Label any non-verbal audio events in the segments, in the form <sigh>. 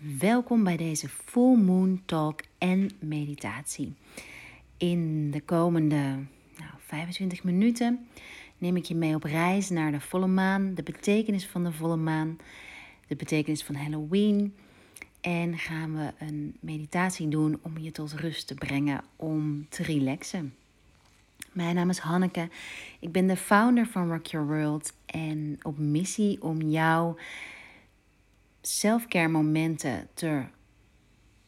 Welkom bij deze Full Moon Talk en meditatie. In de komende nou, 25 minuten neem ik je mee op reis naar de volle maan, de betekenis van de volle maan, de betekenis van Halloween. En gaan we een meditatie doen om je tot rust te brengen, om te relaxen. Mijn naam is Hanneke. Ik ben de founder van Rock Your World en op missie om jou selfcare momenten te,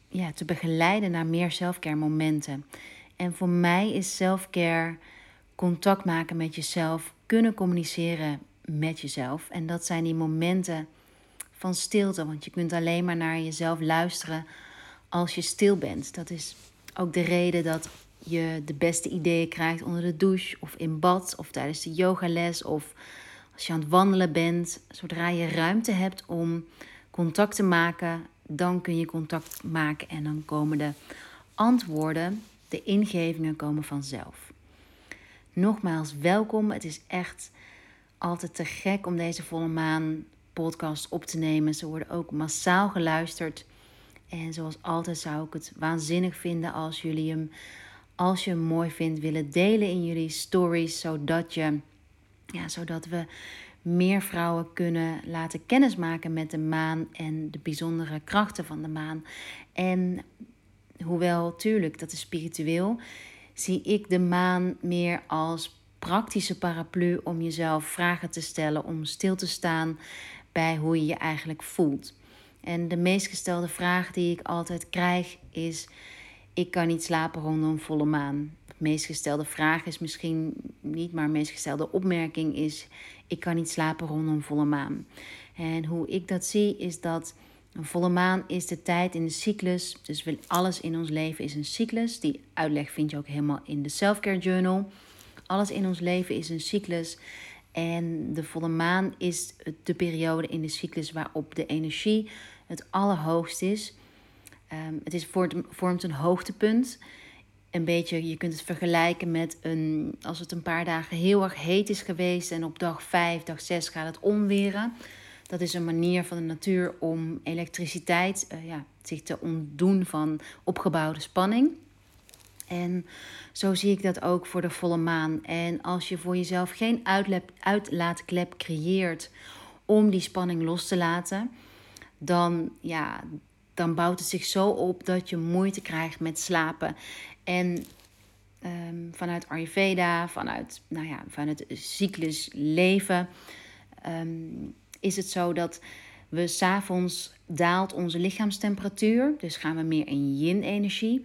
ja, te begeleiden naar meer selfcare momenten. En voor mij is selfcare contact maken met jezelf, kunnen communiceren met jezelf. En dat zijn die momenten van stilte, want je kunt alleen maar naar jezelf luisteren als je stil bent. Dat is ook de reden dat je de beste ideeën krijgt onder de douche of in bad of tijdens de yogales of als je aan het wandelen bent. Zodra je ruimte hebt om contact te maken, dan kun je contact maken en dan komen de antwoorden, de ingevingen komen vanzelf. Nogmaals, welkom. Het is echt altijd te gek om deze volle maan podcast op te nemen. Ze worden ook massaal geluisterd. En zoals altijd zou ik het waanzinnig vinden als jullie hem, als je hem mooi vindt, willen delen in jullie stories, zodat je, ja, zodat we meer vrouwen kunnen laten kennismaken met de maan en de bijzondere krachten van de maan. En hoewel, tuurlijk, dat is spiritueel, zie ik de maan meer als praktische paraplu om jezelf vragen te stellen, om stil te staan bij hoe je je eigenlijk voelt. En de meest gestelde vraag die ik altijd krijg is: ik kan niet slapen rondom volle maan. De meest gestelde vraag is misschien niet, maar de meest gestelde opmerking is: ik kan niet slapen rondom volle maan. En hoe ik dat zie is dat een volle maan is de tijd in de cyclus. Dus alles in ons leven is een cyclus. Die uitleg vind je ook helemaal in de Selfcare Journal. Alles in ons leven is een cyclus. En de volle maan is de periode in de cyclus waarop de energie het allerhoogst is. Um, het is, vormt een hoogtepunt een beetje, je kunt het vergelijken met een, als het een paar dagen heel erg heet is geweest en op dag 5, dag 6 gaat het onweren. Dat is een manier van de natuur om elektriciteit uh, ja, zich te ontdoen van opgebouwde spanning. En zo zie ik dat ook voor de volle maan. En als je voor jezelf geen uitlaatklep creëert om die spanning los te laten, dan, ja, dan bouwt het zich zo op dat je moeite krijgt met slapen. En ehm, vanuit Ayurveda, vanuit, nou ja, vanuit het cyclus leven, ehm, is het zo dat we s'avonds daalt onze lichaamstemperatuur. Dus gaan we meer in yin-energie.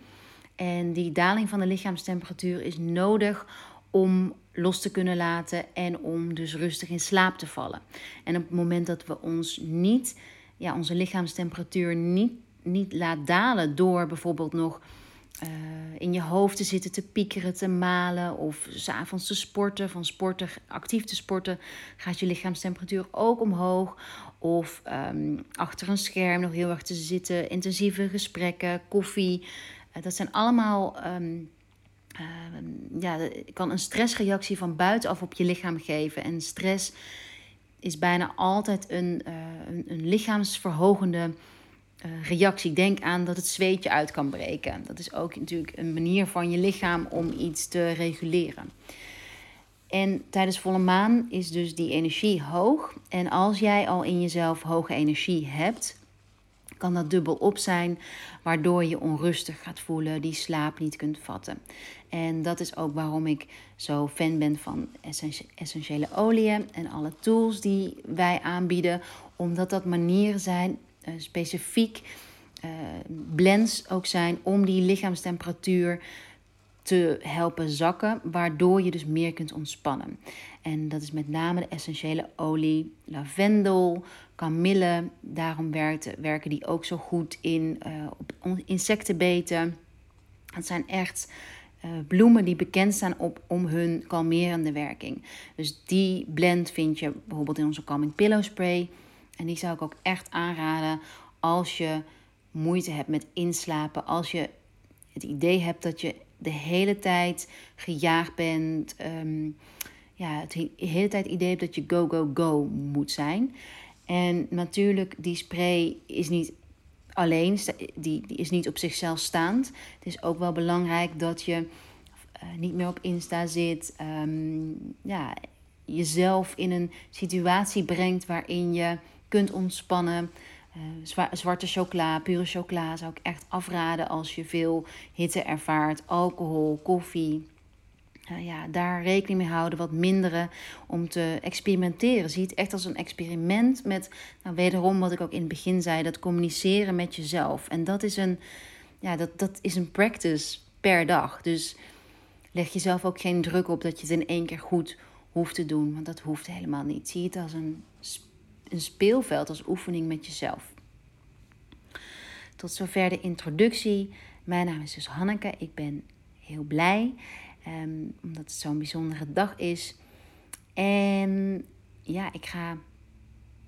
En die daling van de lichaamstemperatuur is nodig om los te kunnen laten en om dus rustig in slaap te vallen. En op het moment dat we ons niet, ja, onze lichaamstemperatuur niet, niet laat dalen door bijvoorbeeld nog uh, in je hoofd te zitten te piekeren, te malen of s'avonds te sporten, van sporten, actief te sporten, gaat je lichaamstemperatuur ook omhoog. Of um, achter een scherm nog heel erg te zitten, intensieve gesprekken, koffie. Uh, dat zijn allemaal, um, uh, ja, kan een stressreactie van buitenaf op je lichaam geven. En stress is bijna altijd een, een, een lichaamsverhogende uh, reactie. Denk aan dat het zweetje uit kan breken. Dat is ook natuurlijk een manier van je lichaam om iets te reguleren. En tijdens volle maan is dus die energie hoog. En als jij al in jezelf hoge energie hebt, kan dat dubbel op zijn, waardoor je onrustig gaat voelen, die slaap niet kunt vatten. En dat is ook waarom ik zo fan ben van essentiële oliën en alle tools die wij aanbieden, omdat dat manieren zijn uh, specifiek uh, blends ook zijn om die lichaamstemperatuur te helpen zakken, waardoor je dus meer kunt ontspannen. En dat is met name de essentiële olie, lavendel, kamille. Daarom werken die ook zo goed in uh, op insectenbeten. Het zijn echt uh, bloemen die bekend staan op, om hun kalmerende werking. Dus die blend vind je bijvoorbeeld in onze Calming Pillow Spray. En die zou ik ook echt aanraden als je moeite hebt met inslapen. Als je het idee hebt dat je de hele tijd gejaagd bent. Um, ja, het hele tijd idee hebt dat je go, go, go moet zijn. En natuurlijk, die spray is niet alleen, die, die is niet op zichzelf staand. Het is ook wel belangrijk dat je uh, niet meer op Insta zit. Um, ja, jezelf in een situatie brengt waarin je kunt ontspannen. Uh, zwarte chocola, pure chocola zou ik echt afraden als je veel hitte ervaart. Alcohol, koffie. Uh, ja, daar rekening mee houden, wat minderen om te experimenteren. Zie het echt als een experiment met, nou, wederom wat ik ook in het begin zei, dat communiceren met jezelf. En dat is een, ja, dat, dat is een practice per dag. Dus leg jezelf ook geen druk op dat je het in één keer goed hoeft te doen, want dat hoeft helemaal niet. Zie het als een, een speelveld, als oefening met jezelf. Tot zover de introductie. Mijn naam is dus Hanneke. Ik ben heel blij um, omdat het zo'n bijzondere dag is. En ja, ik ga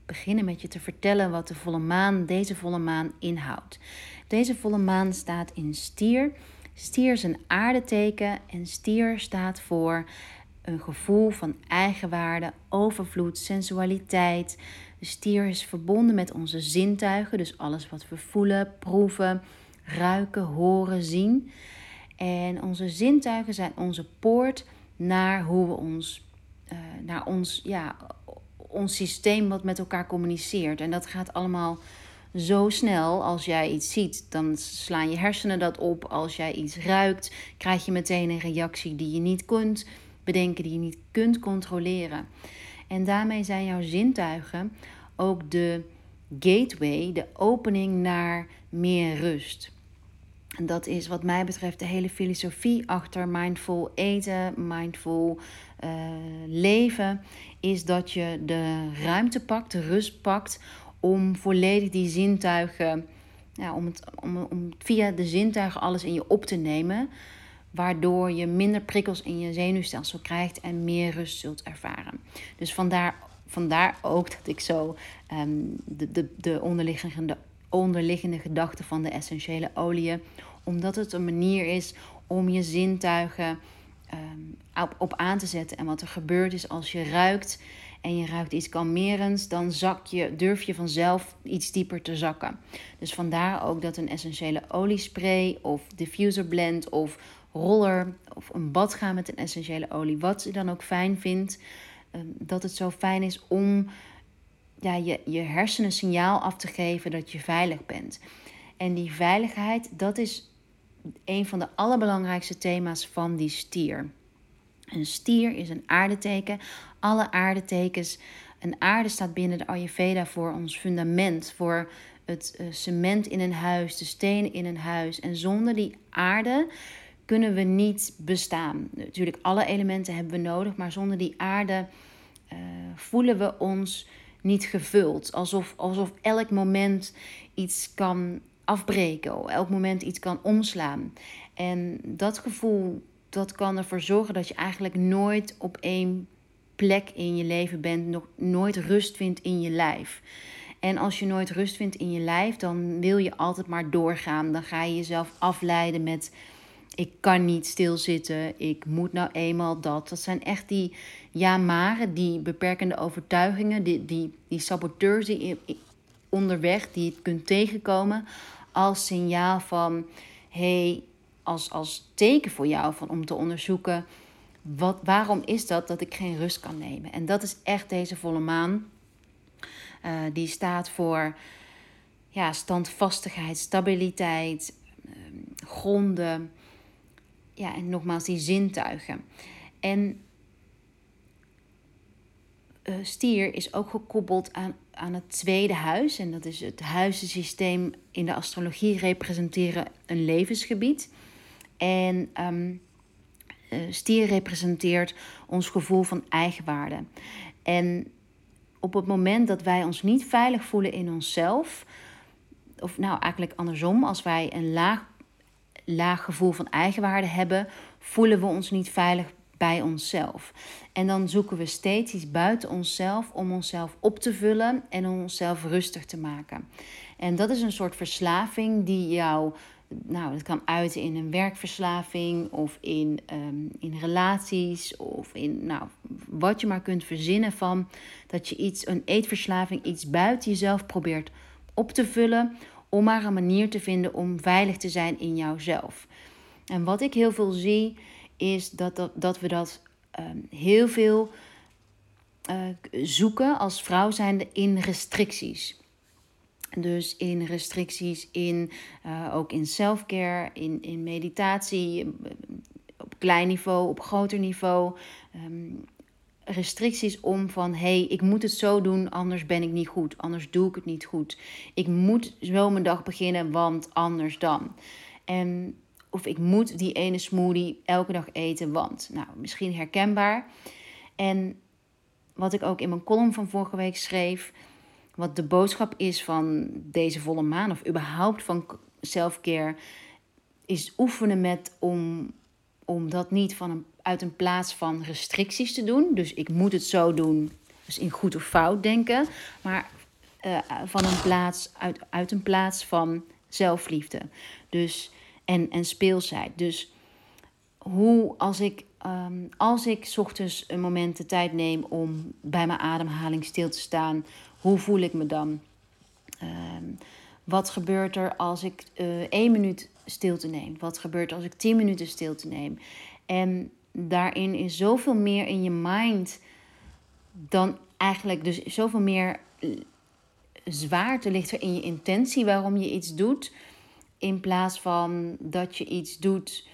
beginnen met je te vertellen wat de volle maan, deze volle maan inhoudt. Deze volle maan staat in stier. Stier is een aardeteken en stier staat voor een gevoel van eigenwaarde, overvloed, sensualiteit. De stier is verbonden met onze zintuigen, dus alles wat we voelen, proeven, ruiken, horen, zien. En onze zintuigen zijn onze poort naar hoe we ons, uh, naar ons, ja, ons systeem wat met elkaar communiceert. En dat gaat allemaal zo snel. Als jij iets ziet, dan slaan je hersenen dat op. Als jij iets ruikt, krijg je meteen een reactie die je niet kunt bedenken, die je niet kunt controleren. En daarmee zijn jouw zintuigen ook de gateway, de opening naar meer rust. En dat is wat mij betreft de hele filosofie achter mindful eten, mindful uh, leven. Is dat je de ruimte pakt, de rust pakt om volledig die zintuigen, ja, om, het, om, om via de zintuigen alles in je op te nemen. Waardoor je minder prikkels in je zenuwstelsel krijgt en meer rust zult ervaren. Dus vandaar, vandaar ook dat ik zo um, de, de, de onderliggende, onderliggende gedachte van de essentiële oliën. Omdat het een manier is om je zintuigen op, op aan te zetten. En wat er gebeurt is als je ruikt en je ruikt iets kalmerends, dan zak je, durf je vanzelf iets dieper te zakken. Dus vandaar ook dat een essentiële oliespray of diffuser blend of roller of een bad gaan met een essentiële olie, wat je dan ook fijn vindt, ehm, dat het zo fijn is om ja, je, je hersenen signaal af te geven dat je veilig bent. En die veiligheid, dat is een van de allerbelangrijkste thema's van die stier. Een stier is een aardeteken. Alle aardetekens. Een aarde staat binnen de Ayurveda voor ons fundament, voor het uh, cement in een huis, de stenen in een huis. En zonder die aarde kunnen we niet bestaan. Natuurlijk, alle elementen hebben we nodig, maar zonder die aarde uh, voelen we ons niet gevuld. Alsof, alsof elk moment iets kan afbreken, elk moment iets kan omslaan. En dat gevoel, dat kan ervoor zorgen dat je eigenlijk nooit op één plek in je leven bent, nog nooit rust vindt in je lijf. En als je nooit rust vindt in je lijf, dan wil je altijd maar doorgaan. Dan ga je jezelf afleiden met ik kan niet stilzitten, ik moet nou eenmaal dat. Dat zijn echt die ja-maren, die beperkende overtuigingen, die, die, die saboteurs die onderweg, die je kunt tegenkomen als signaal van, hey, als, als teken voor jou van, om te onderzoeken, wat, waarom is dat dat ik geen rust kan nemen? En dat is echt deze volle maan. Uh, die staat voor ja, standvastigheid, stabiliteit, uh, gronden, ja, en nogmaals die zintuigen. En uh, stier is ook gekoppeld aan, aan het tweede huis. En dat is het huizensysteem in de astrologie representeren een levensgebied. En um, stier representeert ons gevoel van eigenwaarde. En op het moment dat wij ons niet veilig voelen in onszelf, of nou eigenlijk andersom, als wij een laag laag gevoel van eigenwaarde hebben, voelen we ons niet veilig bij onszelf. En dan zoeken we steeds iets buiten onszelf om onszelf op te vullen en om onszelf rustig te maken. En dat is een soort verslaving die jou, nou, dat kan uiten in een werkverslaving of in, um, in relaties of in, nou, wat je maar kunt verzinnen van dat je iets, een eetverslaving, iets buiten jezelf probeert op te vullen om maar een manier te vinden om veilig te zijn in jouzelf. En wat ik heel veel zie, is dat, dat, dat we dat ehm, heel veel uh, zoeken als vrouw zijnde in restricties. Dus in restricties, in, uh, ook in selfcare, in, in meditatie, op klein niveau, op groter niveau. Um, restricties om van hé, hey, ik moet het zo doen, anders ben ik niet goed, anders doe ik het niet goed. Ik moet zo mijn dag beginnen, want anders dan. En of ik moet die ene smoothie elke dag eten, want. Nou, misschien herkenbaar. En wat ik ook in mijn column van vorige week schreef, wat de boodschap is van deze volle maan of überhaupt van selfcare, is oefenen met om, om dat niet van een, uit een plaats van restricties te doen. Dus ik moet het zo doen, dus in goed of fout denken, maar uh, van een plaats, uit, uit een plaats van zelfliefde. Dus, en, en speelsheid. Dus hoe als ik um, als ik ochtends een moment de tijd neem om bij mijn ademhaling stil te staan, hoe voel ik me dan? Um, wat gebeurt er als ik uh, één minuut stilte neem? Wat gebeurt er als ik tien minuten stilte neem? En daarin is zoveel meer in je mind dan eigenlijk, dus zoveel meer zwaarte ligt er in je intentie waarom je iets doet. In plaats van dat je iets doet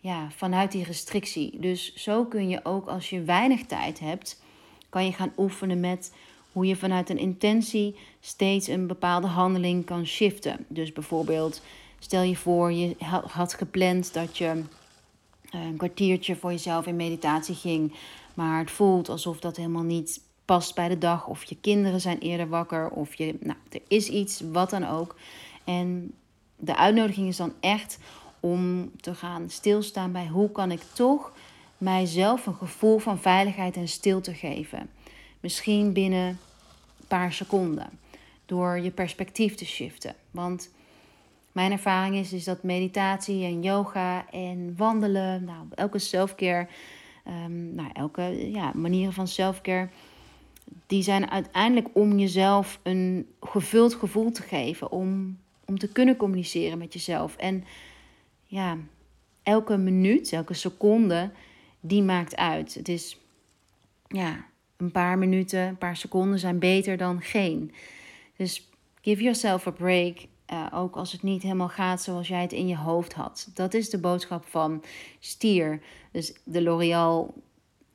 ja, vanuit die restrictie. Dus zo kun je ook als je weinig tijd hebt, kan je gaan oefenen met hoe je vanuit een intentie steeds een bepaalde handeling kan shiften. Dus bijvoorbeeld, stel je voor, je had gepland dat je eh, een kwartiertje voor jezelf in meditatie ging, maar het voelt alsof dat helemaal niet past bij de dag, of je kinderen zijn eerder wakker, of je, nou, er is iets, wat dan ook. En de uitnodiging is dan echt om te gaan stilstaan bij hoe kan ik toch mijzelf een gevoel van veiligheid en stilte geven. Misschien binnen een paar seconden. Door je perspectief te shiften. Want mijn ervaring is, is dat meditatie en yoga en wandelen, nou, elke selfcare, um, nou, elke ja, manieren van selfcare, die zijn uiteindelijk om jezelf een gevuld gevoel te geven. Om, om te kunnen communiceren met jezelf. En ja, elke minuut, elke seconde, die maakt uit. Het is, ja, een paar minuten, een paar seconden zijn beter dan geen. Dus give yourself a break. Uh, ook als het niet helemaal gaat zoals jij het in je hoofd had. Dat is de boodschap van Stier. Dus de L'Oreal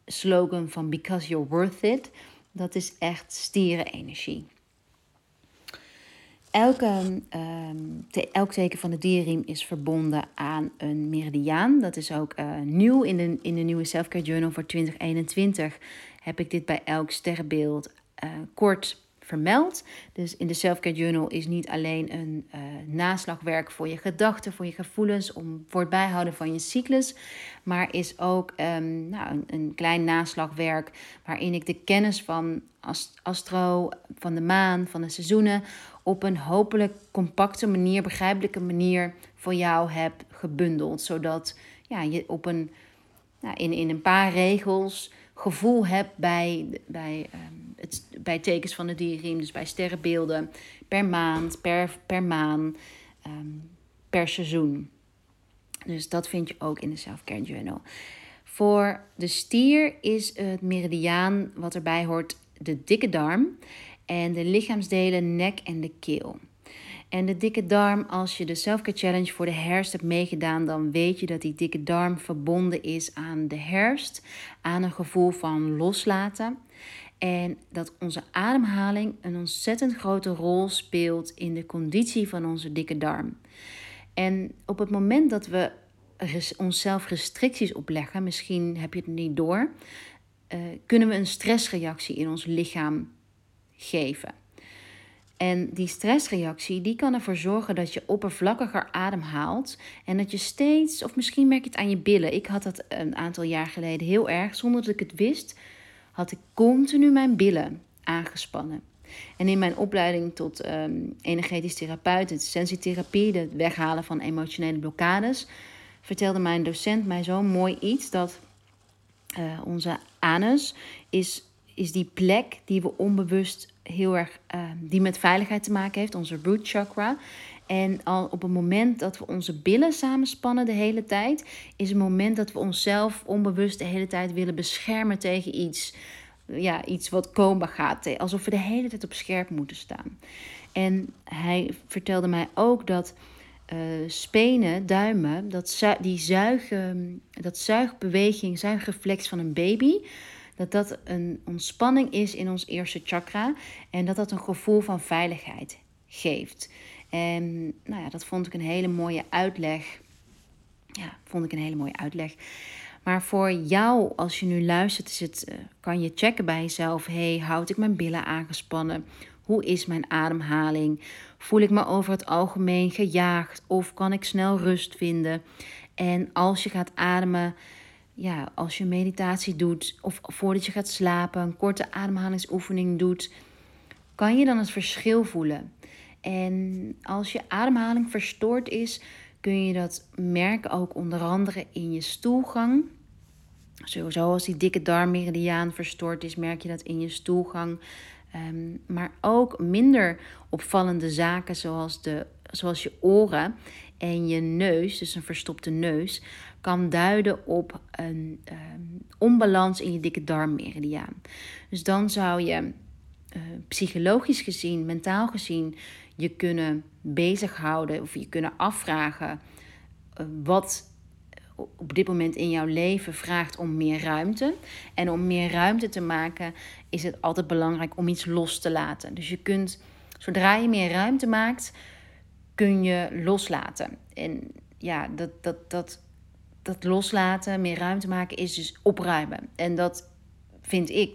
slogan van Because You're Worth It. Dat is echt stierenenergie. Elke, um, elk teken van de dierriem is verbonden aan een meridiaan. Dat is ook uh, nieuw in de, in de nieuwe Selfcare Journal voor 2021. Heb ik dit bij elk sterrenbeeld uh, kort vermeld. Dus in de Selfcare Journal is niet alleen een uh, naslagwerk voor je gedachten, voor je gevoelens, om, voor het bijhouden van je cyclus. Maar is ook um, nou, een, een, klein naslagwerk waarin ik de kennis van astro, van de maan, van de seizoenen op een hopelijk compacte manier, begrijpelijke manier voor jou heb gebundeld. Zodat ja, je op een, nou, in, in een paar regels gevoel hebt bij, bij, um, het, bij tekens van de dierriem, dus bij sterrenbeelden, per maand, per, per maan, um, per seizoen. Dus dat vind je ook in de Self-Care Journal. Voor de stier is het meridiaan wat erbij hoort de dikke darm en de lichaamsdelen nek en de keel. En de dikke darm, als je de Selfcare Challenge voor de herfst hebt meegedaan, dan weet je dat die dikke darm verbonden is aan de herfst, aan een gevoel van loslaten. En dat onze ademhaling een ontzettend grote rol speelt in de conditie van onze dikke darm. En op het moment dat we onszelf restricties opleggen, misschien heb je het niet door, uh, kunnen we een stressreactie in ons lichaam geven. En die stressreactie die kan ervoor zorgen dat je oppervlakkiger ademhaalt en dat je steeds, of misschien merk je het aan je billen. Ik had dat een aantal jaar geleden heel erg, zonder dat ik het wist, had ik continu mijn billen aangespannen. En in mijn opleiding tot um, energetisch therapeut, de sensitherapie, het weghalen van emotionele blokkades, vertelde mijn docent mij zo mooi iets dat uh, onze anus is, is die plek die we onbewust heel erg ehm, die met veiligheid te maken heeft, onze root chakra. En al op het moment dat we onze billen samenspannen de hele tijd, is het moment dat we onszelf onbewust de hele tijd willen beschermen tegen iets. Ja, iets wat komen gaat. Alsof we de hele tijd op scherp moeten staan. En hij vertelde mij ook dat uh, spenen, duimen, dat, die zuigen, dat zuigbeweging, zuigreflex van een baby, dat dat een ontspanning is in ons eerste chakra en dat dat een gevoel van veiligheid geeft. En nou ja, dat vond ik een hele mooie uitleg. Ja, vond ik een hele mooie uitleg. Maar voor jou, als je nu luistert, is het, uh, kan je checken bij jezelf: hey, houd ik mijn billen aangespannen? Hoe is mijn ademhaling? Voel ik me over het algemeen gejaagd of kan ik snel rust vinden? En als je gaat ademen, ja, als je meditatie doet of voordat je gaat slapen, een korte ademhalingsoefening doet, kan je dan het verschil voelen. En als je ademhaling verstoord is, kun je dat merken ook onder andere in je stoelgang. Sowieso als die dikke darmmeridiaan verstoord is, merk je dat in je stoelgang. Ehm, maar ook minder opvallende zaken zoals, de, zoals je oren en je neus, dus een verstopte neus, kan duiden op een um, onbalans in je dikke darmmeridiaan. Dus dan zou je uh, psychologisch gezien, mentaal gezien, je kunnen bezighouden of je kunnen afvragen uh, wat op dit moment in jouw leven vraagt om meer ruimte. En om meer ruimte te maken is het altijd belangrijk om iets los te laten. Dus je kunt, zodra je meer ruimte maakt, kun je loslaten. En ja, dat, dat, dat, dat loslaten, meer ruimte maken, is dus opruimen. En dat vind ik,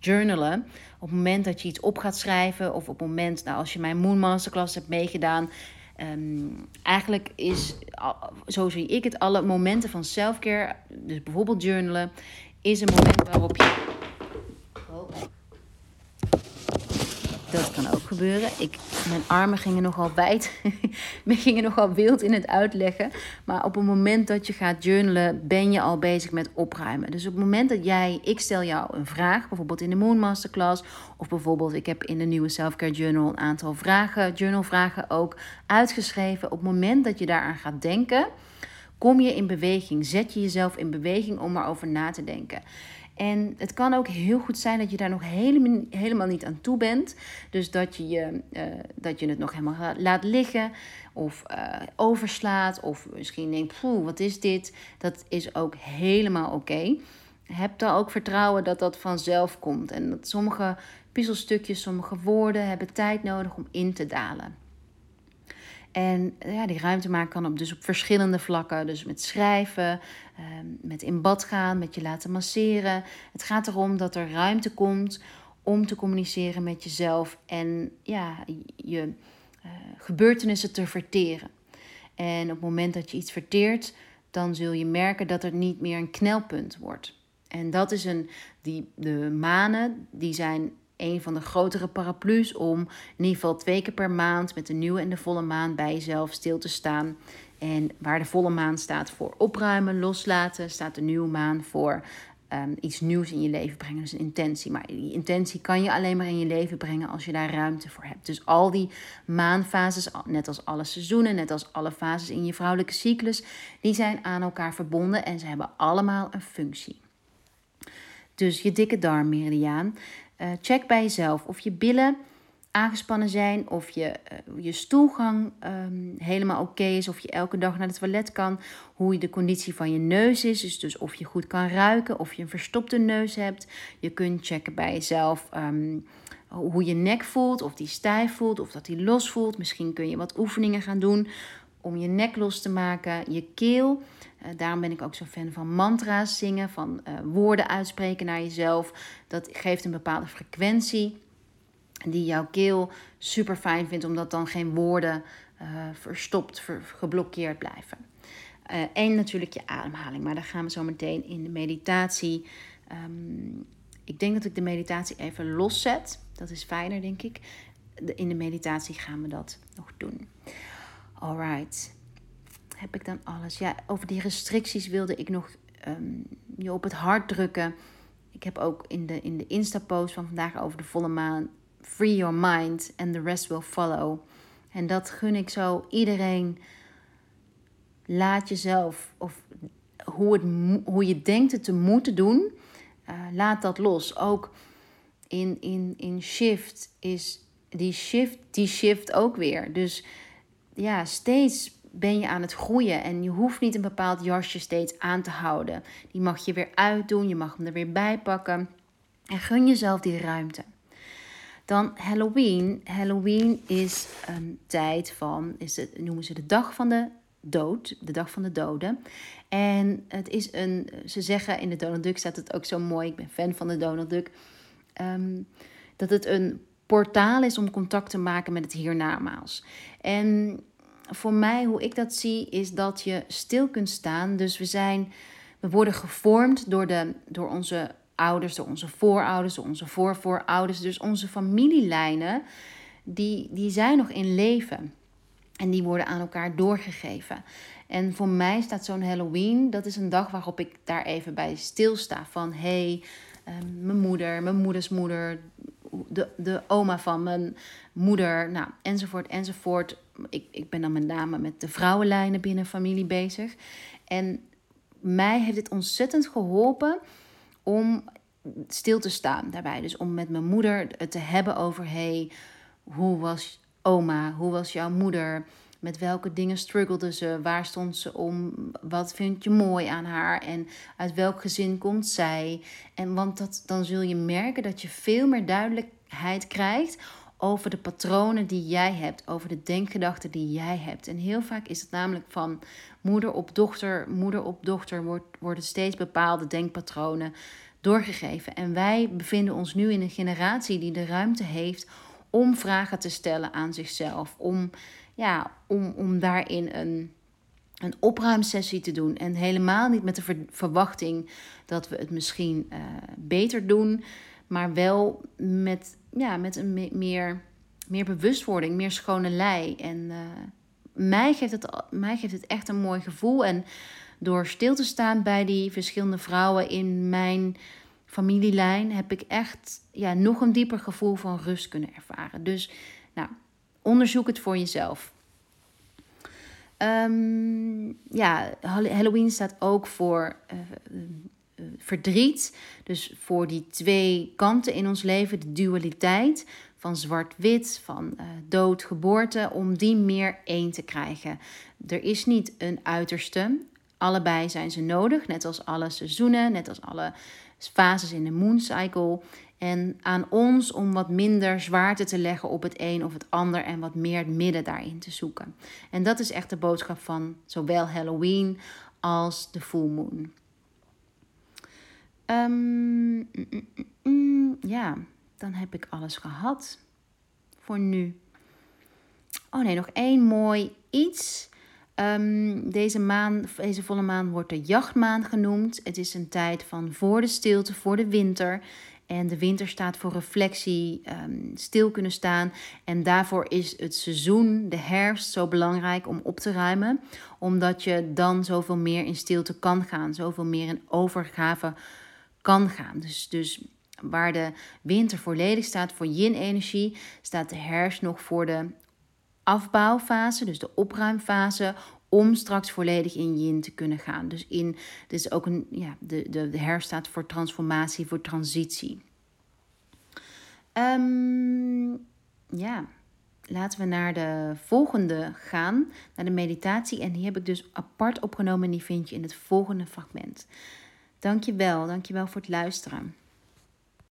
journalen. Op het moment dat je iets op gaat schrijven, of op het moment, nou, als je mijn Moon Masterclass hebt meegedaan, Um, eigenlijk is, zo zie ik het, alle momenten van selfcare, dus bijvoorbeeld journalen, is een moment waarop je. Dat kan ook gebeuren. Ik, mijn armen gingen nogal wijd. <laughs> We gingen nogal wild in het uitleggen. Maar op het moment dat je gaat journalen, ben je al bezig met opruimen. Dus op het moment dat jij, ik stel jou een vraag, bijvoorbeeld in de Moon Masterclass, of bijvoorbeeld ik heb in de nieuwe Selfcare Journal een aantal vragen, journalvragen ook uitgeschreven. Op het moment dat je daaraan gaat denken, kom je in beweging. Zet je jezelf in beweging om erover na te denken. En het kan ook heel goed zijn dat je daar nog helemaal, niet aan toe bent. Dus dat je, je, uh, dat je het nog helemaal laat liggen of uh, overslaat. Of misschien denkt, wat is dit? Dat is ook helemaal oké. Heb dan ook vertrouwen dat dat vanzelf komt. En dat sommige puzzelstukjes, sommige woorden hebben tijd nodig om in te dalen. En ja, die ruimte maken kan op, dus op verschillende vlakken. Dus met schrijven, ehm, met in bad gaan, met je laten masseren. Het gaat erom dat er ruimte komt om te communiceren met jezelf en ja, je uh, gebeurtenissen te verteren. En op het moment dat je iets verteert, dan zul je merken dat het niet meer een knelpunt wordt. En dat is een, die, de manen, die zijn een van de grotere paraplu's om in ieder geval twee keer per maand met de nieuwe en de volle maan bij jezelf stil te staan. En waar de volle maan staat voor opruimen, loslaten, staat de nieuwe maan voor um, iets nieuws in je leven brengen. Dus een intentie. Maar die intentie kan je alleen maar in je leven brengen als je daar ruimte voor hebt. Dus al die maanfases, net als alle seizoenen, net als alle fases in je vrouwelijke cyclus, die zijn aan elkaar verbonden en ze hebben allemaal een functie. Dus je dikke darmmeridiaan. Uh, check bij jezelf of je billen aangespannen zijn, of je, uh, je stoelgang um, helemaal oké is, of je elke dag naar het toilet kan, hoe de conditie van je neus is, dus, of je goed kan ruiken, of je een verstopte neus hebt. Je kunt checken bij jezelf um, hoe je nek voelt, of die stijf voelt, of dat die los voelt. Misschien kun je wat oefeningen gaan doen om je nek los te maken, je keel. Uh, daarom ben ik ook zo fan van mantra's zingen, van uh, woorden uitspreken naar jezelf. Dat geeft een bepaalde frequentie die jouw keel super fijn vindt, omdat dan geen woorden uh, verstopt, ver, geblokkeerd blijven. en natuurlijk je ademhaling, maar daar gaan we zo meteen in de meditatie. Um, ik denk dat ik de meditatie even loszet. Dat is fijner, denk ik. In de meditatie gaan we dat nog doen. Alright. Heb ik dan alles? Ja, over die restricties wilde ik nog um, je op het hart drukken. Ik heb ook in de, in de Insta-post van vandaag over de volle maan free your mind and the rest will follow. En dat gun ik zo iedereen. Laat jezelf, of hoe, het, hoe je denkt het te moeten doen, uh, laat dat los. Ook in, in, in shift is die shift, die shift ook weer. Dus ja, steeds ben je aan het groeien en je hoeft niet een bepaald jasje steeds aan te houden. Die mag je weer uitdoen, je mag hem er weer bij pakken. En gun jezelf die ruimte. Dan Halloween. Halloween is een tijd van, is het, noemen ze de dag van de dood, de dag van de doden. En het is een, ze zeggen in de Donald Duck staat het ook zo mooi, ik ben fan van de Donald Duck, ehm, dat het een portaal is om contact te maken met het hiernamaals. En voor mij, hoe ik dat zie, is dat je stil kunt staan. Dus we zijn, we worden gevormd door, de, door onze ouders, door onze voorouders, door onze voorvoorouders. Dus onze familielijnen, die, die zijn nog in leven. En die worden aan elkaar doorgegeven. En voor mij staat zo'n Halloween, dat is een dag waarop ik daar even bij stilsta. Van hé, hey, ehm, mijn moeder, mijn moeders moeder, de, de oma van mijn moeder, nou, enzovoort, enzovoort. Ik, ik ben dan met name met de vrouwenlijnen binnen familie bezig. En mij heeft dit ontzettend geholpen om stil te staan daarbij. Dus om met mijn moeder het te hebben over: hey, hoe was oma? Hoe was jouw moeder? Met welke dingen struggelde ze? Waar stond ze om? Wat vind je mooi aan haar? En uit welk gezin komt zij? En want dat, dan zul je merken dat je veel meer duidelijkheid krijgt over de patronen die jij hebt, over de denkgedachten die jij hebt. En heel vaak is het namelijk van moeder op dochter, moeder op dochter wordt, worden steeds bepaalde denkpatronen doorgegeven. En wij bevinden ons nu in een generatie die de ruimte heeft om vragen te stellen aan zichzelf, om, ja, om, om daarin een, een opruimsessie te doen. En helemaal niet met de verwachting dat we het misschien uh, beter doen, maar wel met, ja, met een meer, meer bewustwording, meer schone lei. En uh, mij, geeft het, mij geeft het echt een mooi gevoel. En door stil te staan bij die verschillende vrouwen in mijn familielijn heb ik echt ja, nog een dieper gevoel van rust kunnen ervaren. Dus nou, onderzoek het voor jezelf. Um, ja, Halloween staat ook voor uh, uh, verdriet. Dus voor die twee kanten in ons leven, de dualiteit van zwart-wit, van uh, dood, geboorte, om die meer één te krijgen. Er is niet een uiterste. Allebei zijn ze nodig, net als alle seizoenen, net als alle fases in de mooncycle. En aan ons om wat minder zwaarte te leggen op het een of het ander en wat meer het midden daarin te zoeken. En dat is echt de boodschap van zowel Halloween als de full moon. Um, mm, mm, mm, ja, dan heb ik alles gehad voor nu. Oh nee, nog één mooi iets. Um, deze maan, deze volle maan wordt de jachtmaan genoemd. Het is een tijd van voor de stilte, voor de winter. En de winter staat voor reflectie, um, stil kunnen staan. En daarvoor is het seizoen, de herfst, zo belangrijk om op te ruimen. Omdat je dan zoveel meer in stilte kan gaan, zoveel meer in overgave kan gaan. Dus, dus waar de winter volledig staat voor yin-energie, staat de herfst nog voor de afbouwfase, dus de opruimfase, om straks volledig in yin te kunnen gaan. Dus in, dit is ook een, ja, de, de, de herfst staat voor transformatie, voor transitie. Um, ja, laten we naar de volgende gaan, naar de meditatie. En die heb ik dus apart opgenomen en die vind je in het volgende fragment. Dankjewel, dankjewel voor het luisteren.